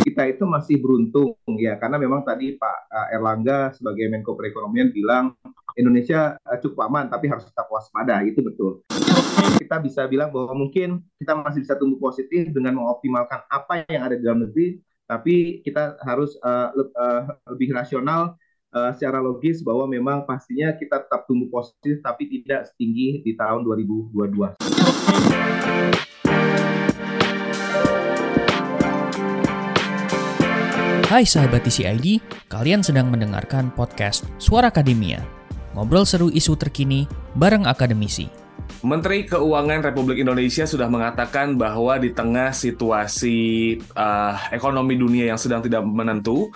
Kita itu masih beruntung ya karena memang tadi Pak eh, Erlangga sebagai Menko Perekonomian bilang Indonesia eh, cukup aman tapi harus tetap waspada itu betul. Kita bisa bilang bahwa mungkin kita masih bisa tumbuh positif dengan mengoptimalkan apa yang ada di dalam negeri tapi kita harus uh, le uh, lebih rasional uh, secara logis bahwa memang pastinya kita tetap tumbuh positif tapi tidak setinggi di tahun 2022. Hai sahabat TCID, kalian sedang mendengarkan podcast Suara Akademia. Ngobrol seru isu terkini bareng akademisi. Menteri Keuangan Republik Indonesia sudah mengatakan bahwa di tengah situasi uh, ekonomi dunia yang sedang tidak menentu,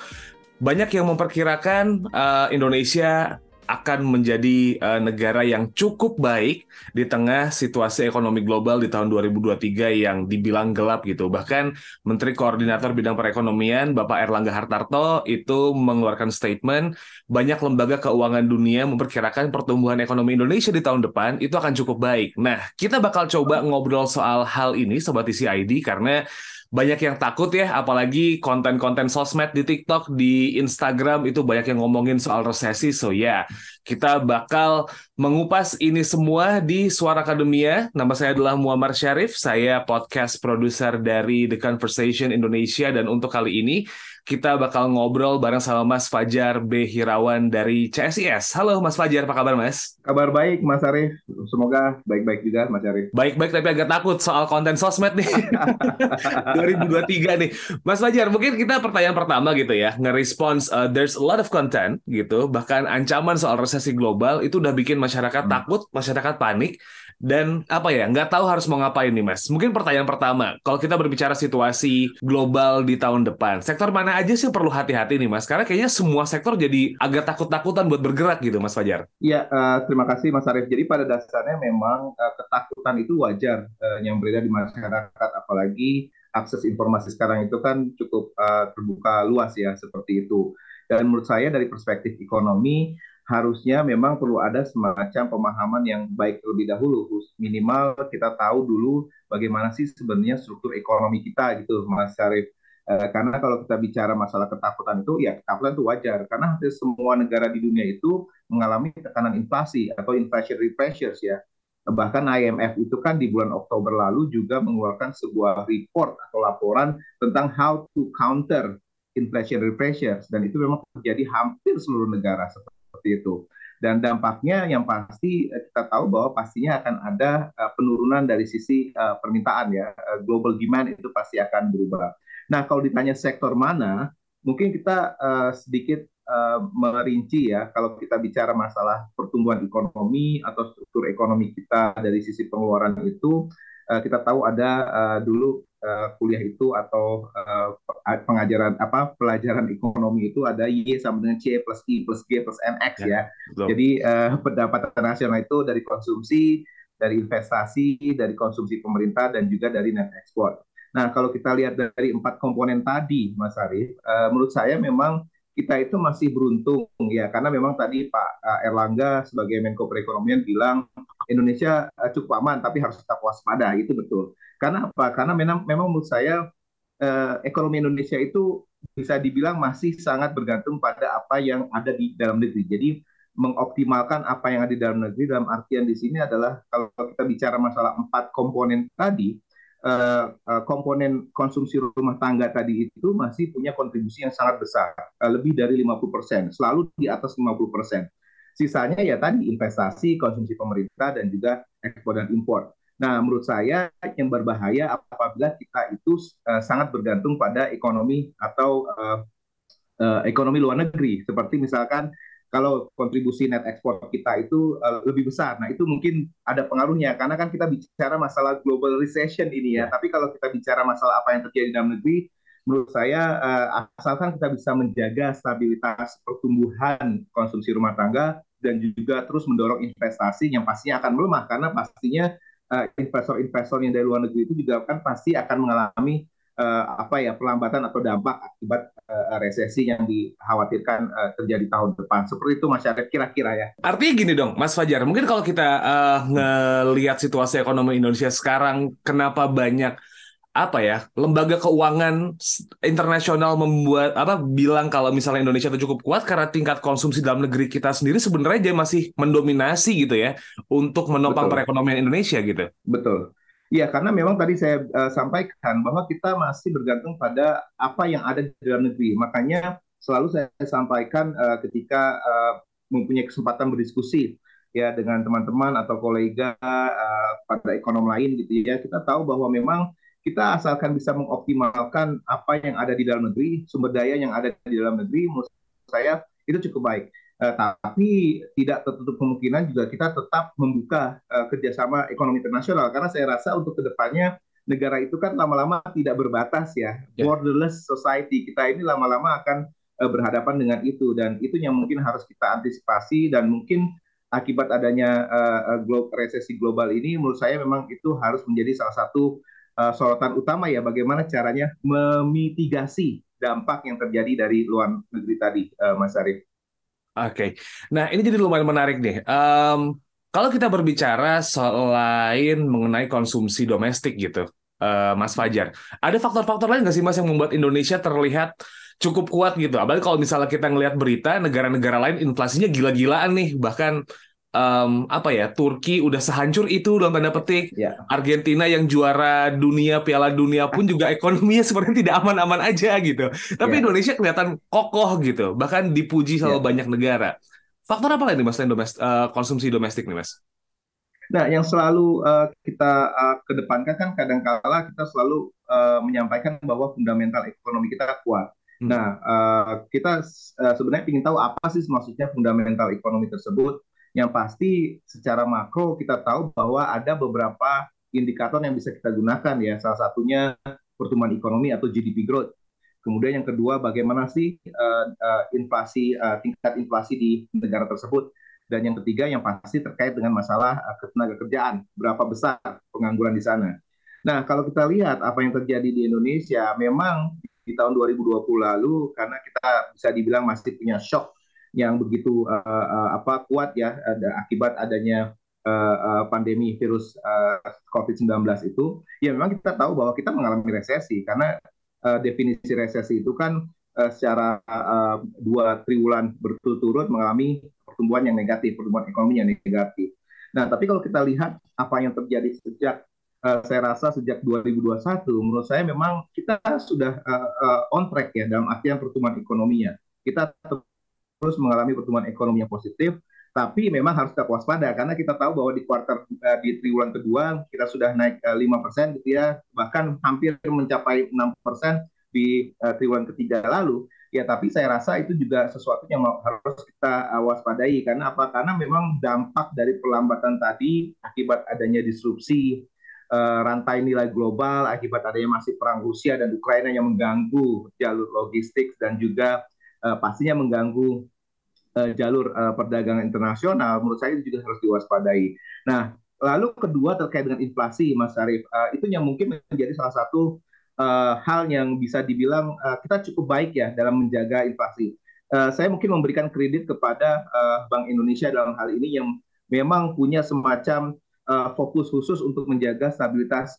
banyak yang memperkirakan uh, Indonesia akan menjadi uh, negara yang cukup baik di tengah situasi ekonomi global di tahun 2023 yang dibilang gelap gitu. Bahkan Menteri Koordinator Bidang Perekonomian Bapak Erlangga Hartarto itu mengeluarkan statement banyak lembaga keuangan dunia memperkirakan pertumbuhan ekonomi Indonesia di tahun depan itu akan cukup baik. Nah, kita bakal coba ngobrol soal hal ini Sobat Isi ID karena banyak yang takut ya, apalagi konten-konten sosmed di TikTok, di Instagram itu banyak yang ngomongin soal resesi. So ya, yeah, kita bakal mengupas ini semua di Suara Akademia. Nama saya adalah Muammar Syarif, saya podcast produser dari The Conversation Indonesia dan untuk kali ini kita bakal ngobrol bareng sama Mas Fajar B. Hirawan dari CSIS. Halo Mas Fajar, apa kabar Mas? Kabar baik Mas Arif, semoga baik-baik juga Mas Arif. Baik-baik tapi agak takut soal konten sosmed nih. 2023 nih. Mas Fajar, mungkin kita pertanyaan pertama gitu ya, nge-response uh, there's a lot of content gitu, bahkan ancaman soal resesi global itu udah bikin masyarakat hmm. takut, masyarakat panik dan apa ya nggak tahu harus mau ngapain nih mas. Mungkin pertanyaan pertama kalau kita berbicara situasi global di tahun depan sektor mana aja sih perlu hati-hati nih mas? Karena kayaknya semua sektor jadi agak takut-takutan buat bergerak gitu mas Fajar. Iya uh, terima kasih mas Arief. Jadi pada dasarnya memang uh, ketakutan itu wajar uh, yang beredar di masyarakat. Apalagi akses informasi sekarang itu kan cukup uh, terbuka luas ya seperti itu. Dan menurut saya dari perspektif ekonomi harusnya memang perlu ada semacam pemahaman yang baik terlebih dahulu. Minimal kita tahu dulu bagaimana sih sebenarnya struktur ekonomi kita gitu, Mas Syarif. Eh, karena kalau kita bicara masalah ketakutan itu, ya ketakutan itu wajar. Karena hampir semua negara di dunia itu mengalami tekanan inflasi atau inflationary pressures ya. Bahkan IMF itu kan di bulan Oktober lalu juga mengeluarkan sebuah report atau laporan tentang how to counter inflationary pressures. Dan itu memang terjadi hampir seluruh negara seperti itu. Dan dampaknya yang pasti eh, kita tahu bahwa pastinya akan ada uh, penurunan dari sisi uh, permintaan ya. Global demand itu pasti akan berubah. Nah, kalau ditanya sektor mana, mungkin kita sedikit merinci ya kalau kita bicara masalah pertumbuhan ekonomi atau struktur ekonomi kita dari sisi pengeluaran itu uh, kita tahu ada uh, dulu uh, kuliah itu atau uh, pengajaran apa pelajaran ekonomi itu ada Y sama dengan C plus I plus G plus NX ya. ya. Jadi uh, pendapatan nasional itu dari konsumsi, dari investasi, dari konsumsi pemerintah dan juga dari net export. Nah kalau kita lihat dari empat komponen tadi, Mas Arief, uh, menurut saya memang kita itu masih beruntung ya karena memang tadi Pak Erlangga sebagai Menko Perekonomian bilang Indonesia cukup aman tapi harus tetap waspada itu betul. Karena apa? Karena memang, memang menurut saya eh, ekonomi Indonesia itu bisa dibilang masih sangat bergantung pada apa yang ada di dalam negeri. Jadi mengoptimalkan apa yang ada di dalam negeri dalam artian di sini adalah kalau kita bicara masalah empat komponen tadi, eh, eh komponen konsumsi rumah tangga tadi itu masih punya kontribusi yang sangat besar, eh, lebih dari 50%, selalu di atas 50%. Sisanya ya tadi investasi, konsumsi pemerintah dan juga ekspor dan impor. Nah, menurut saya yang berbahaya apabila kita itu uh, sangat bergantung pada ekonomi atau uh, uh, ekonomi luar negeri. Seperti misalkan kalau kontribusi net ekspor kita itu uh, lebih besar, nah itu mungkin ada pengaruhnya. Karena kan kita bicara masalah global recession ini ya. Tapi kalau kita bicara masalah apa yang terjadi dalam negeri, menurut saya uh, asalkan kita bisa menjaga stabilitas pertumbuhan konsumsi rumah tangga dan juga terus mendorong investasi yang pastinya akan melemah. Karena pastinya Eh, investor-investor yang dari luar negeri itu juga kan pasti akan mengalami uh, apa ya pelambatan atau dampak akibat uh, resesi yang dikhawatirkan uh, terjadi tahun depan. Seperti itu masyarakat kira-kira ya. Artinya gini dong, Mas Fajar, mungkin kalau kita uh, ngelihat situasi ekonomi Indonesia sekarang, kenapa banyak apa ya lembaga keuangan internasional membuat apa bilang kalau misalnya Indonesia itu cukup kuat karena tingkat konsumsi dalam negeri kita sendiri sebenarnya dia masih mendominasi gitu ya untuk menopang Betul. perekonomian Indonesia gitu. Betul. Iya, karena memang tadi saya uh, sampaikan bahwa kita masih bergantung pada apa yang ada di dalam negeri. Makanya selalu saya sampaikan uh, ketika uh, mempunyai kesempatan berdiskusi ya dengan teman-teman atau kolega uh, pada ekonom lain gitu ya, kita tahu bahwa memang kita asalkan bisa mengoptimalkan apa yang ada di dalam negeri, sumber daya yang ada di dalam negeri, menurut saya itu cukup baik. Uh, tapi tidak tertutup kemungkinan juga kita tetap membuka uh, kerjasama ekonomi internasional karena saya rasa untuk ke depannya negara itu kan lama-lama tidak berbatas ya, yeah. borderless society kita ini lama-lama akan uh, berhadapan dengan itu dan itu yang mungkin harus kita antisipasi dan mungkin akibat adanya uh, glo resesi global ini menurut saya memang itu harus menjadi salah satu uh, sorotan utama ya bagaimana caranya memitigasi dampak yang terjadi dari luar negeri tadi, uh, Mas Arief. Oke, nah ini jadi lumayan menarik nih. Um, kalau kita berbicara selain mengenai konsumsi domestik gitu, uh, Mas Fajar, ada faktor-faktor lain nggak sih Mas yang membuat Indonesia terlihat cukup kuat gitu? Apalagi kalau misalnya kita ngelihat berita negara-negara lain inflasinya gila-gilaan nih, bahkan um, apa ya Turki udah sehancur itu dalam tanda petik ya. Argentina yang juara dunia Piala Dunia pun juga ekonominya sepertinya tidak aman-aman aja gitu tapi ya. Indonesia kelihatan kokoh gitu bahkan dipuji sama ya. banyak negara faktor apa lagi mas domestik uh, konsumsi domestik nih mas Nah, yang selalu uh, kita uh, kedepankan kan kadang-kala kita selalu uh, menyampaikan bahwa fundamental ekonomi kita kuat. Hmm. Nah, uh, kita uh, sebenarnya ingin tahu apa sih maksudnya fundamental ekonomi tersebut yang pasti secara makro kita tahu bahwa ada beberapa indikator yang bisa kita gunakan ya. Salah satunya pertumbuhan ekonomi atau GDP growth. Kemudian yang kedua bagaimana sih uh, uh, inflasi uh, tingkat inflasi di negara tersebut. Dan yang ketiga yang pasti terkait dengan masalah uh, ketenaga kerjaan, berapa besar pengangguran di sana. Nah, kalau kita lihat apa yang terjadi di Indonesia, memang di tahun 2020 lalu karena kita bisa dibilang masih punya shock yang begitu uh, uh, apa kuat ya akibat adanya uh, pandemi virus uh, COVID-19 itu, ya memang kita tahu bahwa kita mengalami resesi karena definisi resesi itu kan secara dua triwulan berturut-turut mengalami pertumbuhan yang negatif, pertumbuhan ekonomi yang negatif. Nah, tapi kalau kita lihat apa yang terjadi sejak saya rasa sejak 2021, menurut saya memang kita sudah on track ya dalam artian pertumbuhan ekonominya. Kita terus mengalami pertumbuhan ekonomi yang positif, tapi memang harus tetap waspada karena kita tahu bahwa di kuartal uh, di triwulan kedua kita sudah naik eh, 5% gitu ya, bahkan hampir mencapai 6% di uh, triwulan ketiga lalu. Ya, tapi saya rasa itu juga sesuatu yang harus kita waspadai karena apa? Karena memang dampak dari pelambatan tadi akibat adanya disrupsi rantai nilai global akibat adanya masih perang Rusia dan Ukraina yang mengganggu jalur logistik dan juga pastinya mengganggu uh, jalur uh, perdagangan internasional, menurut saya itu juga harus diwaspadai. Nah, lalu kedua terkait dengan inflasi, Mas Arief, itu yang mungkin menjadi salah satu hal yang bisa dibilang kita cukup baik ya dalam menjaga inflasi. Saya mungkin memberikan kredit kepada Bank Indonesia dalam hal ini yang memang punya semacam fokus khusus untuk menjaga stabilitas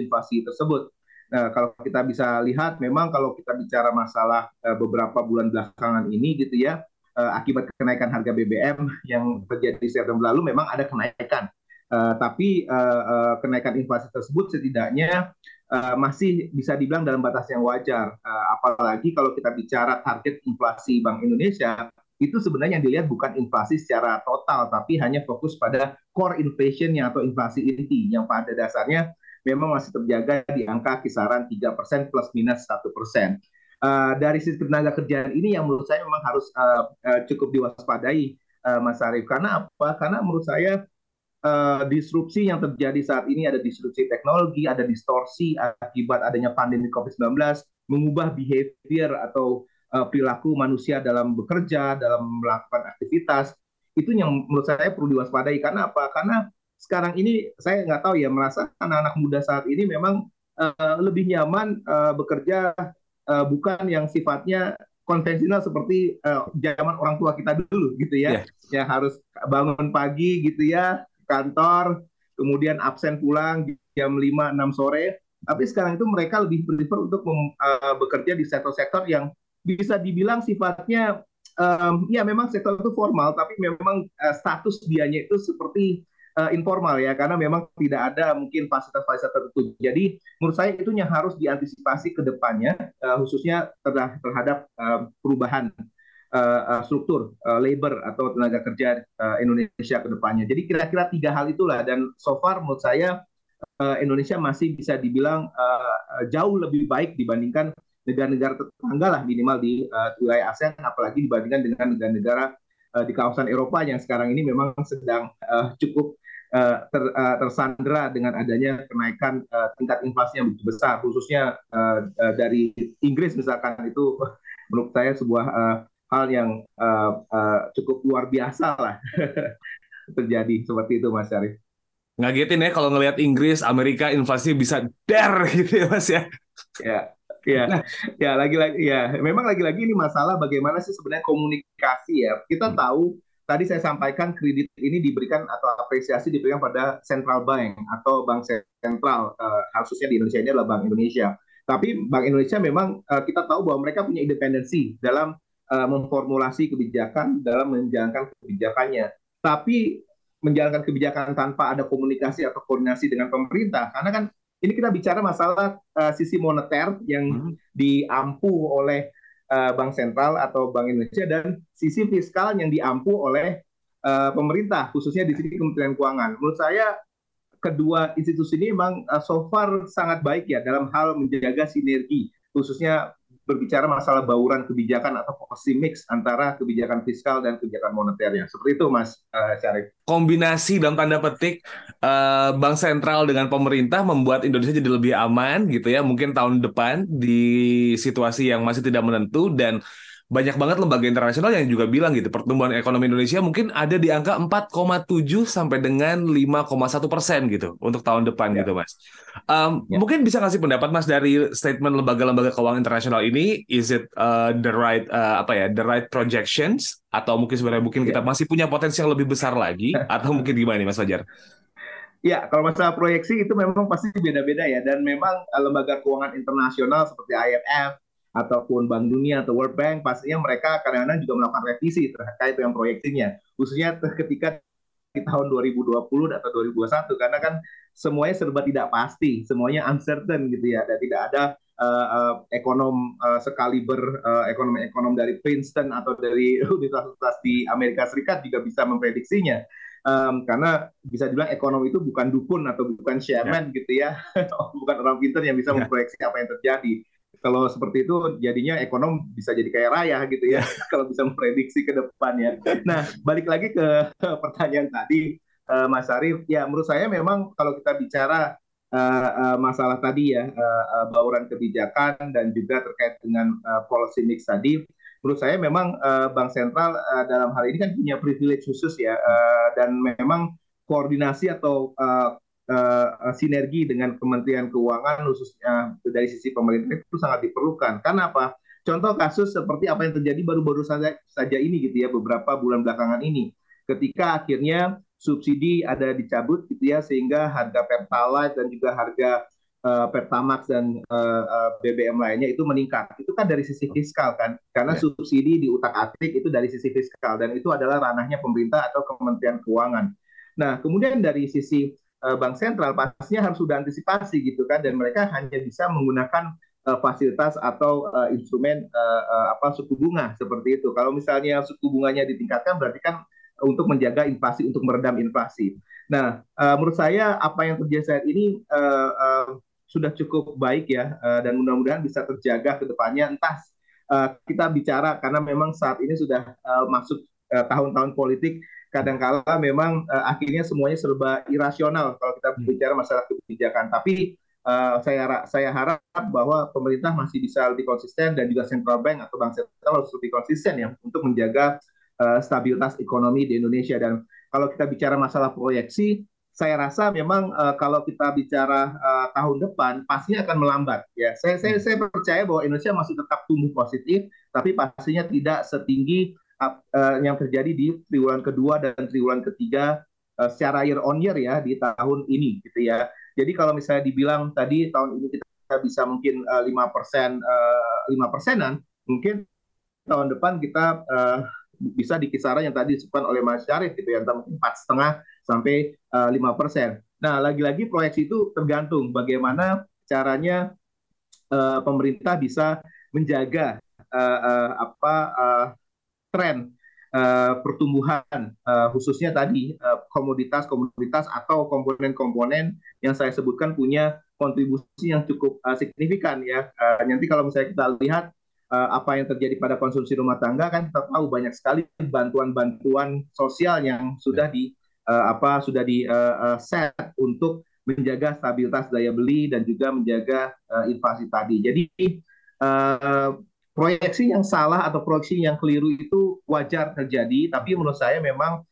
inflasi tersebut. Nah, kalau kita bisa lihat, memang kalau kita bicara masalah uh, beberapa bulan belakangan ini, gitu ya, uh, akibat kenaikan harga BBM yang terjadi September lalu memang ada kenaikan. Uh, tapi uh, uh, kenaikan inflasi tersebut setidaknya uh, masih bisa dibilang dalam batas yang wajar. Uh, apalagi kalau kita bicara target inflasi Bank Indonesia itu sebenarnya yang dilihat bukan inflasi secara total, tapi hanya fokus pada core inflation atau inflasi inti yang pada dasarnya memang masih terjaga di angka kisaran 3% plus minus 1% uh, dari sisi tenaga kerjaan ini yang menurut saya memang harus uh, uh, cukup diwaspadai uh, Mas Arief karena apa? Karena menurut saya uh, disrupsi yang terjadi saat ini ada disrupsi teknologi, ada distorsi akibat adanya pandemi COVID-19 mengubah behavior atau uh, perilaku manusia dalam bekerja, dalam melakukan aktivitas itu yang menurut saya perlu diwaspadai karena apa? Karena sekarang ini saya nggak tahu ya merasa anak-anak muda saat ini memang uh, lebih nyaman uh, bekerja uh, bukan yang sifatnya konvensional seperti uh, zaman orang tua kita dulu gitu ya, yeah. yang harus bangun pagi gitu ya kantor, kemudian absen pulang jam 5 6 sore. Tapi sekarang itu mereka lebih prefer untuk uh, bekerja di sektor-sektor yang bisa dibilang sifatnya um, ya memang sektor itu formal tapi memang uh, status dianya itu seperti uh, informal ya karena memang tidak ada mungkin fasilitas-fasilitas tertentu. Jadi menurut saya itu yang harus diantisipasi ke depannya uh, khususnya terhadap uh, perubahan uh, struktur uh, labor atau tenaga kerja uh, Indonesia ke depannya. Jadi kira-kira tiga hal itulah dan so far menurut saya uh, Indonesia masih bisa dibilang uh, jauh lebih baik dibandingkan negara-negara tetangga lah minimal di uh, wilayah ASEAN apalagi dibandingkan dengan negara-negara di kawasan Eropa yang sekarang ini memang sedang uh, cukup uh, ter, uh, tersandera dengan adanya kenaikan uh, tingkat inflasi yang begitu besar khususnya uh, uh, dari Inggris misalkan itu menurut saya sebuah uh, hal yang uh, uh, cukup luar biasa lah terjadi seperti itu Mas Syarif. Ngagetin ya kalau ngelihat Inggris, Amerika inflasi bisa der gitu ya Mas ya. Ya, ya, nah. ya lagi-lagi ya. Memang lagi-lagi ini masalah bagaimana sih sebenarnya komunikasi ya. Kita hmm. tahu tadi saya sampaikan kredit ini diberikan atau apresiasi diberikan pada central bank atau bank sentral uh, khususnya di Indonesia ini adalah Bank Indonesia. Tapi Bank Indonesia memang uh, kita tahu bahwa mereka punya independensi dalam uh, memformulasi kebijakan dalam menjalankan kebijakannya. Tapi menjalankan kebijakan tanpa ada komunikasi atau koordinasi dengan pemerintah, karena kan ini kita bicara masalah uh, sisi moneter yang hmm. diampu oleh uh, Bank Sentral atau Bank Indonesia dan sisi fiskal yang diampu oleh uh, pemerintah, khususnya di sini Kementerian Keuangan. Menurut saya kedua institusi ini memang uh, so far sangat baik ya dalam hal menjaga sinergi, khususnya berbicara masalah bauran kebijakan atau policy mix antara kebijakan fiskal dan kebijakan moneternya. Seperti itu, Mas uh, Syarif. Kombinasi dalam tanda petik uh, bank sentral dengan pemerintah membuat Indonesia jadi lebih aman gitu ya. Mungkin tahun depan di situasi yang masih tidak menentu dan banyak banget lembaga internasional yang juga bilang gitu pertumbuhan ekonomi Indonesia mungkin ada di angka 4,7 sampai dengan 5,1 persen gitu untuk tahun depan ya. gitu mas. Um, ya. Mungkin bisa kasih pendapat mas dari statement lembaga-lembaga keuangan internasional ini, is it uh, the right uh, apa ya the right projections atau mungkin sebenarnya mungkin ya. kita masih punya potensi yang lebih besar lagi atau mungkin gimana nih mas Fajar? Ya, kalau masalah proyeksi itu memang pasti beda-beda ya dan memang uh, lembaga keuangan internasional seperti IMF ataupun Bank Dunia atau World Bank pastinya mereka kadang-kadang juga melakukan revisi terkait dengan proyeksinya khususnya ketika di tahun 2020 atau 2021 karena kan semuanya serba tidak pasti semuanya uncertain gitu ya dan tidak ada uh, uh, ekonom uh, sekaliber uh, ekonom-ekonom dari Princeton atau dari universitas di Amerika Serikat juga bisa memprediksinya um, karena bisa dibilang ekonom itu bukan dukun atau bukan shaman yeah. gitu ya bukan orang pintar yang bisa yeah. memproyeksi apa yang terjadi kalau seperti itu jadinya ekonom bisa jadi kayak raya gitu ya kalau bisa memprediksi ke depannya. Nah balik lagi ke pertanyaan tadi uh, Mas Arief, ya menurut saya memang kalau kita bicara uh, uh, masalah tadi ya uh, uh, bauran kebijakan dan juga terkait dengan uh, policy mix tadi, menurut saya memang uh, Bank Sentral uh, dalam hal ini kan punya privilege khusus ya uh, dan memang koordinasi atau uh, uh, sinergi dengan Kementerian Keuangan khususnya dari sisi pemerintah itu sangat diperlukan. Karena apa? Contoh kasus seperti apa yang terjadi baru-baru saja, saja ini gitu ya beberapa bulan belakangan ini, ketika akhirnya subsidi ada dicabut gitu ya sehingga harga pertalite dan juga harga uh, pertamax dan uh, uh, BBM lainnya itu meningkat. Itu kan dari sisi fiskal kan, karena yeah. subsidi di utak atik itu dari sisi fiskal dan itu adalah ranahnya pemerintah atau Kementerian Keuangan. Nah kemudian dari sisi bank sentral pastinya harus sudah antisipasi gitu kan dan mereka hanya bisa menggunakan uh, fasilitas atau uh, instrumen uh, uh, apa suku bunga seperti itu. Kalau misalnya suku bunganya ditingkatkan berarti kan untuk menjaga inflasi untuk meredam inflasi. Nah, uh, menurut saya apa yang terjadi saat ini uh, uh, sudah cukup baik ya uh, dan mudah-mudahan bisa terjaga ke depannya entah uh, kita bicara karena memang saat ini sudah uh, masuk tahun-tahun politik kadangkala memang uh, akhirnya semuanya serba irasional kalau kita hmm. bicara masalah kebijakan. Tapi uh, saya saya harap bahwa pemerintah masih bisa lebih konsisten dan juga central bank atau bank sentral harus lebih konsisten ya untuk menjaga uh, stabilitas ekonomi di Indonesia. Dan kalau kita bicara masalah proyeksi, saya rasa memang uh, kalau kita bicara uh, tahun depan pastinya akan melambat ya. Saya saya saya percaya bahwa Indonesia masih tetap tumbuh positif, tapi pastinya tidak setinggi uh, yang terjadi di triwulan kedua dan triwulan ketiga uh, secara year on year ya di tahun ini gitu ya. Jadi kalau misalnya dibilang tadi tahun ini kita bisa mungkin lima persen lima persenan, mungkin tahun depan kita bisa di kisaran yang tadi disebutkan oleh Mas Syarif gitu ya, mungkin empat setengah sampai lima persen. Nah, lagi-lagi proyeksi itu tergantung bagaimana caranya pemerintah bisa menjaga apa tren uh, pertumbuhan uh, khususnya tadi komoditas-komoditas uh, atau komponen-komponen yang saya sebutkan punya kontribusi yang cukup uh, signifikan ya. Uh, nanti kalau misalnya kita lihat uh, apa yang terjadi pada konsumsi rumah tangga kan kita tahu banyak sekali bantuan-bantuan sosial yang sudah di uh, apa sudah di uh, set untuk menjaga stabilitas daya beli dan juga menjaga uh, inflasi tadi. Jadi uh, proyeksi yang salah atau proyeksi yang keliru itu wajar terjadi, tapi menurut saya memang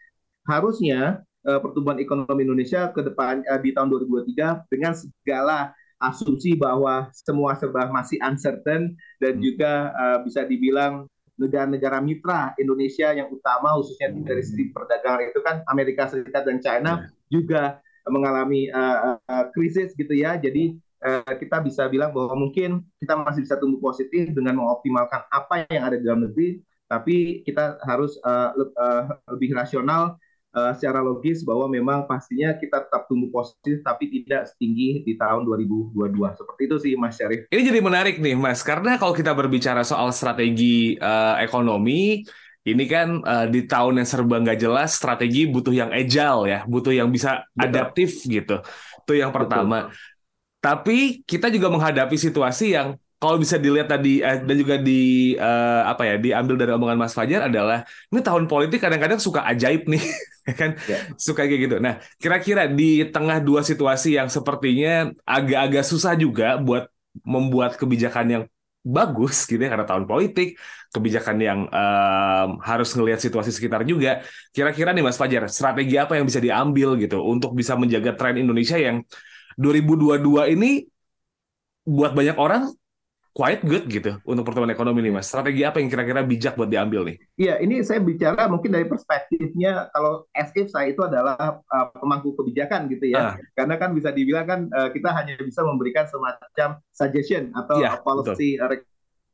harusnya uh, pertumbuhan ekonomi Indonesia ke depan uh, di tahun 2023 dengan segala asumsi bahwa semua serba masih uncertain dan hmm. juga uh, bisa dibilang negara-negara mitra Indonesia yang utama khususnya dari sisi perdagangan itu kan Amerika Serikat dan China ya. juga mengalami uh, uh, krisis gitu ya. Jadi uh, kita bisa bilang bahwa mungkin kita masih bisa tumbuh positif dengan mengoptimalkan apa yang ada di dalam negeri, tapi kita harus uh, le uh, lebih rasional uh, secara logis bahwa memang pastinya kita tetap tumbuh positif tapi tidak setinggi di tahun 2022. Seperti itu sih Mas Syarif. Ini jadi menarik nih Mas, karena kalau kita berbicara soal strategi uh, ekonomi, ini kan uh, di tahun yang serba nggak jelas, strategi butuh yang agile ya, butuh yang bisa Betul. adaptif gitu. Itu yang pertama. Betul. Tapi kita juga menghadapi situasi yang kalau bisa dilihat tadi eh, dan juga di uh, apa ya diambil dari omongan Mas Fajar adalah ini tahun politik kadang-kadang suka ajaib nih kan yeah. suka kayak gitu. Nah kira-kira di tengah dua situasi yang sepertinya agak-agak susah juga buat membuat kebijakan yang bagus gitu ya karena tahun politik kebijakan yang um, harus ngelihat situasi sekitar juga kira-kira nih Mas Fajar strategi apa yang bisa diambil gitu untuk bisa menjaga tren Indonesia yang 2022 ini buat banyak orang quite good gitu untuk pertumbuhan ekonomi nih mas. Strategi apa yang kira-kira bijak buat diambil nih? Iya, ini saya bicara mungkin dari perspektifnya kalau as if saya itu adalah uh, pemangku kebijakan gitu ya. Ah. Karena kan bisa dibilang kan uh, kita hanya bisa memberikan semacam suggestion atau ya, policy betul.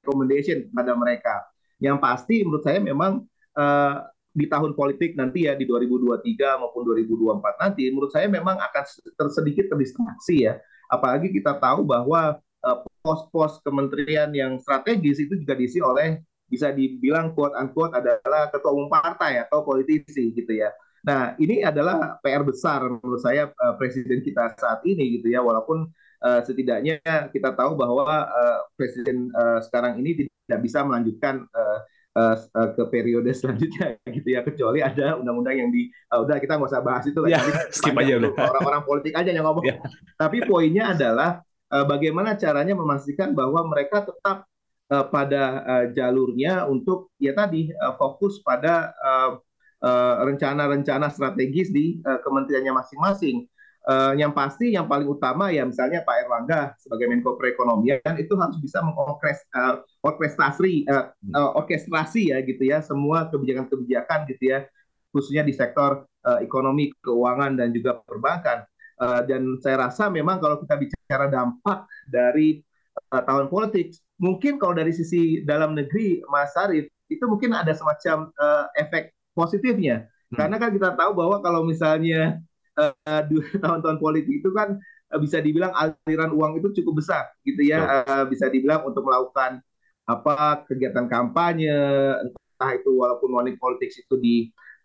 recommendation pada mereka. Yang pasti menurut saya memang uh, di tahun politik nanti ya di 2023 maupun 2024 nanti menurut saya memang akan tersedikit terdistraksi ya. Apalagi kita tahu bahwa Eh, pos-pos kementerian yang strategis itu juga diisi oleh bisa dibilang quote unquote adalah ketua umum partai atau politisi gitu ya. Nah, ini adalah PR besar menurut saya uh, presiden kita saat ini gitu ya walaupun uh, setidaknya kita tahu bahwa presiden sekarang ini tidak bisa melanjutkan uh, uh, ke periode selanjutnya gitu ya kecuali ada undang-undang yang di uh, udah kita nggak usah bahas itu ya, skip aja udah orang-orang politik aja yang ngomong. Ya. Tapi poinnya adalah uh, bagaimana caranya memastikan bahwa mereka tetap uh, pada uh, jalurnya untuk ya tadi uh, fokus pada rencana-rencana uh, uh, strategis di uh, kementeriannya masing-masing. Uh, yang pasti yang paling utama ya misalnya Pak Erlangga sebagai Menko Perekonomian itu harus bisa mengorkestrasi uh, uh, orkestrasi ya gitu ya semua kebijakan-kebijakan gitu ya khususnya di sektor uh, ekonomi, keuangan dan juga perbankan. Uh, dan saya rasa memang kalau kita bicara dampak dari uh, tahun politik, mungkin kalau dari sisi dalam negeri, Mas Arif, itu mungkin ada semacam uh, efek positifnya. Hmm. Karena kan kita tahu bahwa kalau misalnya uh, tahun-tahun politik itu kan uh, bisa dibilang aliran uang itu cukup besar, gitu ya, uh, bisa dibilang untuk melakukan apa kegiatan kampanye, entah itu walaupun money politics itu di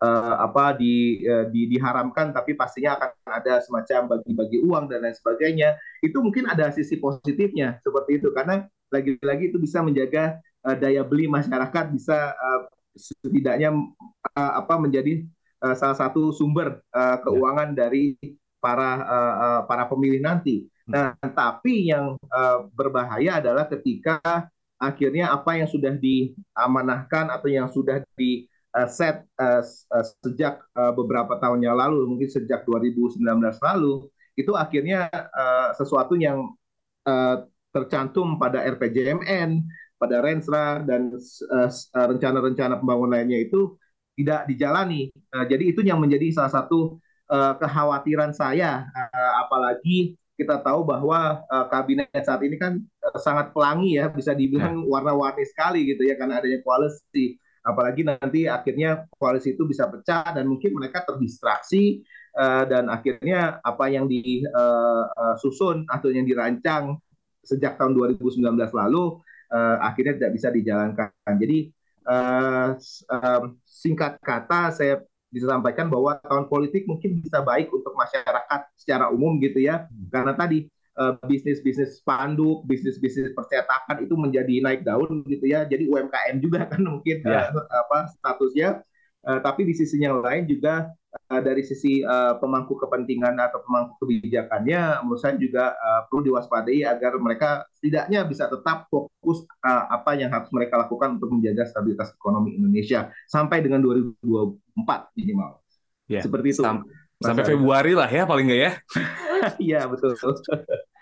uh, apa di, uh, di diharamkan tapi pastinya akan ada semacam bagi-bagi uang dan lain sebagainya. Itu mungkin ada sisi positifnya seperti itu karena lagi-lagi itu bisa menjaga uh, daya beli masyarakat bisa uh, setidaknya uh, apa menjadi uh, salah satu sumber uh, keuangan dari para uh, uh, para pemilih nanti. Nah, tapi yang uh, berbahaya adalah ketika akhirnya apa yang sudah diamanahkan atau yang sudah di uh, set uh, uh, sejak uh, beberapa tahun yang lalu, mungkin sejak 2019 lalu, itu akhirnya uh, sesuatu yang uh, tercantum pada RPJMN, pada Rensra dan rencana-rencana uh, pembangunan lainnya itu tidak dijalani. Uh, jadi itu yang menjadi salah satu uh, kekhawatiran saya, uh, apalagi kita tahu bahwa uh, kabinet saat ini kan uh, sangat pelangi ya, bisa dibilang ya. warna-warni sekali gitu ya karena adanya koalisi. Apalagi nanti akhirnya koalisi itu bisa pecah dan mungkin mereka terdistraksi uh, dan akhirnya apa yang disusun uh, atau yang dirancang sejak tahun 2019 lalu uh, akhirnya tidak bisa dijalankan. Jadi uh, uh, singkat kata saya bisa sampaikan bahwa tahun politik mungkin bisa baik untuk masyarakat secara umum gitu ya hmm. karena tadi uh, bisnis-bisnis spanduk, bisnis-bisnis percetakan itu menjadi naik daun gitu ya. Jadi UMKM juga kan mungkin yeah. uh, apa statusnya. Uh, tapi di sisi yang lain juga uh, dari sisi uh, pemangku kepentingan atau pemangku kebijakannya, menurut saya juga uh, perlu diwaspadai agar mereka setidaknya bisa tetap fokus uh, apa yang harus mereka lakukan untuk menjaga stabilitas ekonomi Indonesia sampai dengan 2024 minimal. Ya, Seperti itu. Sam sampai Februari lah ya paling nggak ya? Iya betul.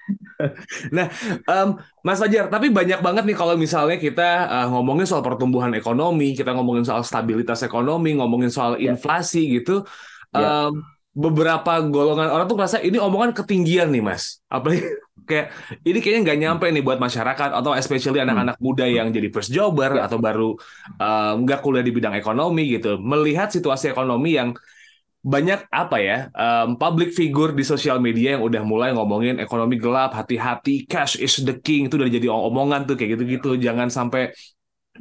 nah, um, Mas Fajar, tapi banyak banget nih kalau misalnya kita uh, ngomongin soal pertumbuhan ekonomi, kita ngomongin soal stabilitas ekonomi, ngomongin soal yeah. inflasi gitu. Yeah. Um, beberapa golongan orang tuh merasa ini omongan ketinggian nih, Mas. Apalagi kayak ini kayaknya nggak nyampe nih buat masyarakat atau especially hmm. anak-anak muda yang jadi first jobber yeah. atau baru nggak um, kuliah di bidang ekonomi gitu. Melihat situasi ekonomi yang banyak apa ya um, public figure di sosial media yang udah mulai ngomongin ekonomi gelap, hati-hati, cash is the king itu udah jadi omongan tuh kayak gitu-gitu. Jangan sampai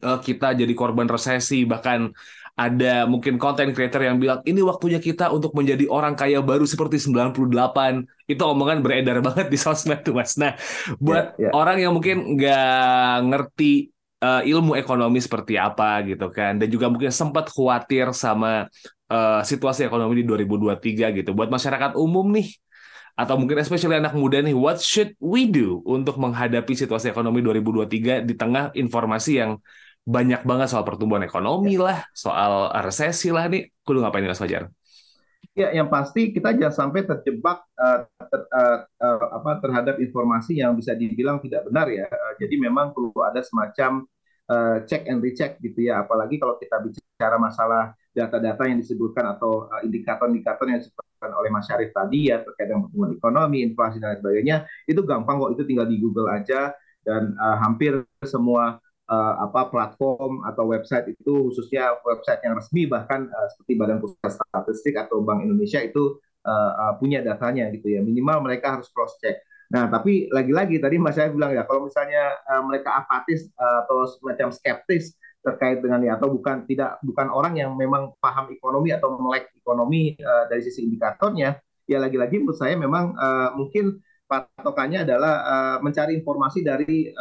uh, kita jadi korban resesi bahkan ada mungkin konten creator yang bilang ini waktunya kita untuk menjadi orang kaya baru seperti 98 itu omongan beredar banget di sosmed tuh mas nah buat yeah, yeah. orang yang mungkin nggak ngerti uh, ilmu ekonomi seperti apa gitu kan dan juga mungkin sempat khawatir sama uh, situasi ekonomi di 2023 gitu buat masyarakat umum nih atau mungkin especially anak muda nih what should we do untuk menghadapi situasi ekonomi 2023 di tengah informasi yang banyak banget soal pertumbuhan ekonomi ya. lah soal resesi lah nih kudu ngapain Mas Fajar? Ya, yang pasti kita jangan sampai terjebak uh, ter, uh, uh, apa terhadap informasi yang bisa dibilang tidak benar ya. Uh, jadi memang perlu ada semacam uh, check and recheck gitu ya. Apalagi kalau kita bicara masalah data-data yang disebutkan atau uh, indikator-indikator yang disebutkan oleh Mas Syarif tadi ya terkait dengan pertumbuhan ekonomi, inflasi dan lain sebagainya, itu gampang kok itu tinggal di Google aja dan uh, hampir semua uh, apa platform atau website itu khususnya website yang resmi bahkan uh, seperti Badan Pusat Statistik atau Bank Indonesia itu uh, uh, punya datanya gitu ya. Minimal mereka harus cross check. Nah, tapi lagi-lagi tadi Mas Syarif bilang ya, kalau misalnya uh, mereka apatis uh, atau semacam skeptis terkait dengan ini atau bukan tidak bukan orang yang memang paham ekonomi atau melek ekonomi uh, dari sisi indikatornya. Ya lagi-lagi menurut saya memang uh, mungkin patokannya adalah uh, mencari informasi dari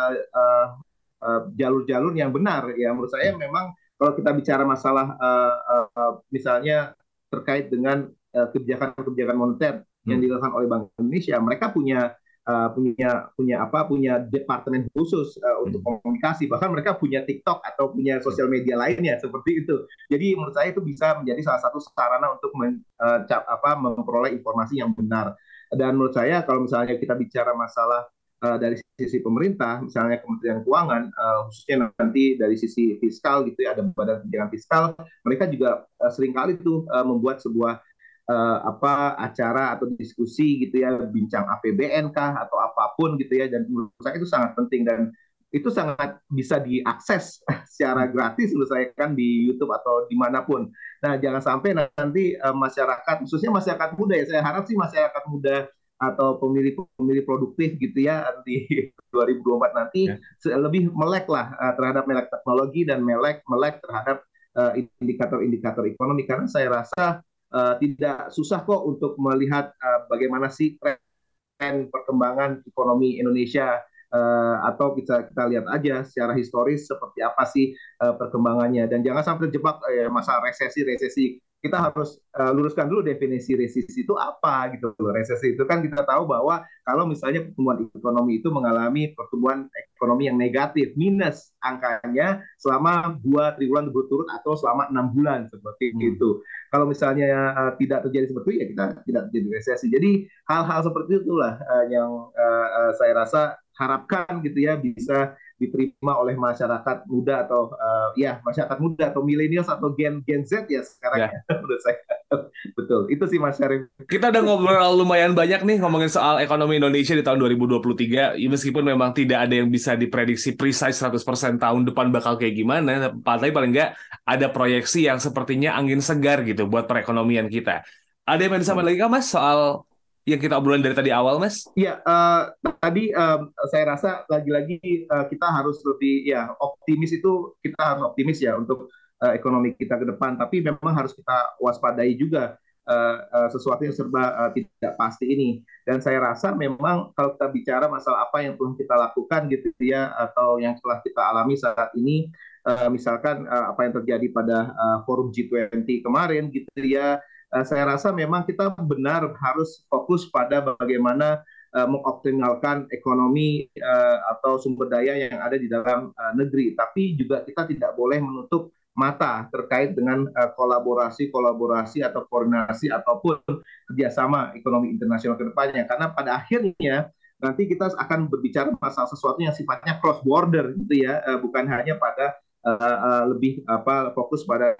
jalur-jalur uh, uh, yang benar. Ya menurut saya memang kalau kita bicara masalah uh, uh, misalnya terkait dengan kebijakan-kebijakan moneter yang hmm. dilakukan oleh Bank Indonesia mereka punya uh, punya punya apa punya departemen khusus uh, untuk hmm. komunikasi. Bahkan mereka punya TikTok atau punya sosial media lainnya seperti itu. Jadi menurut saya itu bisa menjadi salah satu sarana untuk men, uh, cap, apa memperoleh informasi yang benar. Dan menurut saya kalau misalnya kita bicara masalah uh, dari sisi pemerintah misalnya Kementerian Keuangan uh, khususnya nanti dari sisi fiskal gitu ya ada badan kebijakan fiskal mereka juga uh, sering kali tuh uh, membuat sebuah uh, apa acara atau diskusi gitu ya bincang APBN kah atau apa pun gitu ya dan menurut saya itu sangat penting dan itu sangat bisa diakses secara gratis menurut saya kan di YouTube atau di mana pun. Nah jangan sampai nanti uh, masyarakat khususnya masyarakat muda ya saya harap sih masyarakat muda atau pemilih-pemilih produktif gitu ya di 2024 nanti ya. lebih melek lah uh, terhadap melek teknologi dan melek melek terhadap indikator-indikator uh, ekonomi karena saya rasa uh, tidak susah kok untuk melihat uh, bagaimana sih tren perkembangan ekonomi Indonesia uh, atau kita kita lihat aja secara historis seperti apa sih uh, perkembangannya. Dan jangan sampai terjebak uh, masa resesi resesi kita harus uh, luruskan dulu definisi resesi itu apa gitu loh. Resesi itu kan kita tahu bahwa kalau misalnya pertumbuhan ekonomi itu mengalami pertumbuhan ekonomi yang negatif, minus angkanya selama dua triwulan berturut atau selama enam bulan seperti hmm. itu. Kalau misalnya uh, tidak terjadi seperti itu ya kita tidak terjadi resesi. Jadi hal-hal seperti itulah uh, yang uh, uh, saya rasa harapkan gitu ya bisa diterima oleh masyarakat muda atau uh, ya masyarakat muda atau milenial atau gen gen Z ya sekarang yeah. ya menurut saya. Betul, itu sih Mas Syarif. Kita udah ngobrol lumayan banyak nih ngomongin soal ekonomi Indonesia di tahun 2023. Ya, meskipun memang tidak ada yang bisa diprediksi precise 100% tahun depan bakal kayak gimana, tapi paling nggak ada proyeksi yang sepertinya angin segar gitu buat perekonomian kita. Ada yang mau disampaikan lagi kan Mas soal yang kita obrolin dari tadi awal, Mas? Iya, uh, tadi um, saya rasa lagi-lagi uh, kita harus lebih ya optimis itu kita harus optimis ya untuk uh, ekonomi kita ke depan. Tapi memang harus kita waspadai juga uh, uh, sesuatu yang serba uh, tidak pasti ini. Dan saya rasa memang kalau kita bicara masalah apa yang telah kita lakukan gitu ya atau yang telah kita alami saat ini, uh, misalkan uh, apa yang terjadi pada uh, forum G20 kemarin gitu ya saya rasa memang kita benar harus fokus pada bagaimana uh, mengoptimalkan ekonomi uh, atau sumber daya yang ada di dalam negeri. Tapi juga kita tidak boleh menutup mata terkait dengan kolaborasi-kolaborasi atau koordinasi ataupun kerjasama ekonomi internasional ke depannya. Karena pada akhirnya nanti kita akan berbicara masalah sesuatu yang sifatnya cross border gitu ya, bukan hanya pada uh, uh, lebih apa fokus pada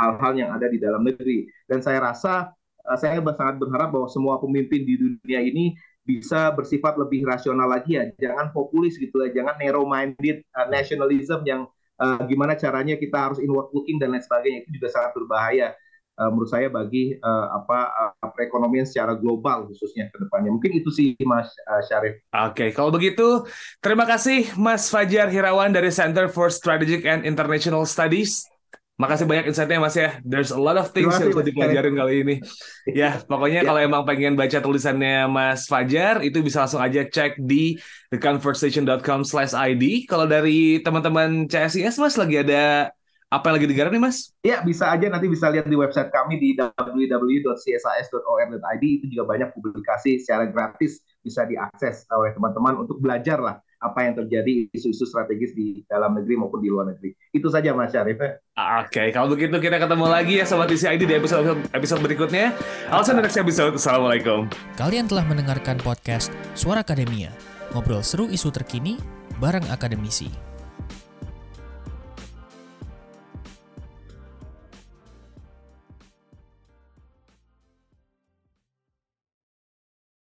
hal-hal uh, uh, yang ada di dalam negeri. Dan saya rasa uh, saya sangat berharap bahwa semua pemimpin di dunia ini bisa bersifat lebih rasional lagi ya, jangan populis gitu ya, jangan narrow minded uh, nationalism yang uh, gimana caranya kita harus inward looking dan lain sebagainya. Itu juga sangat berbahaya menurut saya bagi uh, apa uh, perekonomian secara global khususnya ke depannya. Mungkin itu sih Mas uh, Syarif. Oke, okay, kalau begitu terima kasih Mas Fajar Hirawan dari Center for Strategic and International Studies. Makasih banyak insight-nya Mas ya. There's a lot of things yang bisa dipelajarin kali ini. Ya, pokoknya ya. kalau emang pengen baca tulisannya Mas Fajar, itu bisa langsung aja cek di theconversation.com/id. Kalau dari teman-teman CSIS Mas lagi ada apa yang lagi digarap nih Mas? Ya bisa aja nanti bisa lihat di website kami di www.csas.or.id itu juga banyak publikasi secara gratis bisa diakses oleh teman-teman untuk belajar lah apa yang terjadi isu-isu strategis di dalam negeri maupun di luar negeri. Itu saja Mas Syarif. Oke, okay, kalau begitu kita ketemu lagi ya Sobat TCID di episode episode berikutnya. See next episode. Assalamualaikum. Kalian telah mendengarkan podcast Suara Akademia. Ngobrol seru isu terkini bareng akademisi.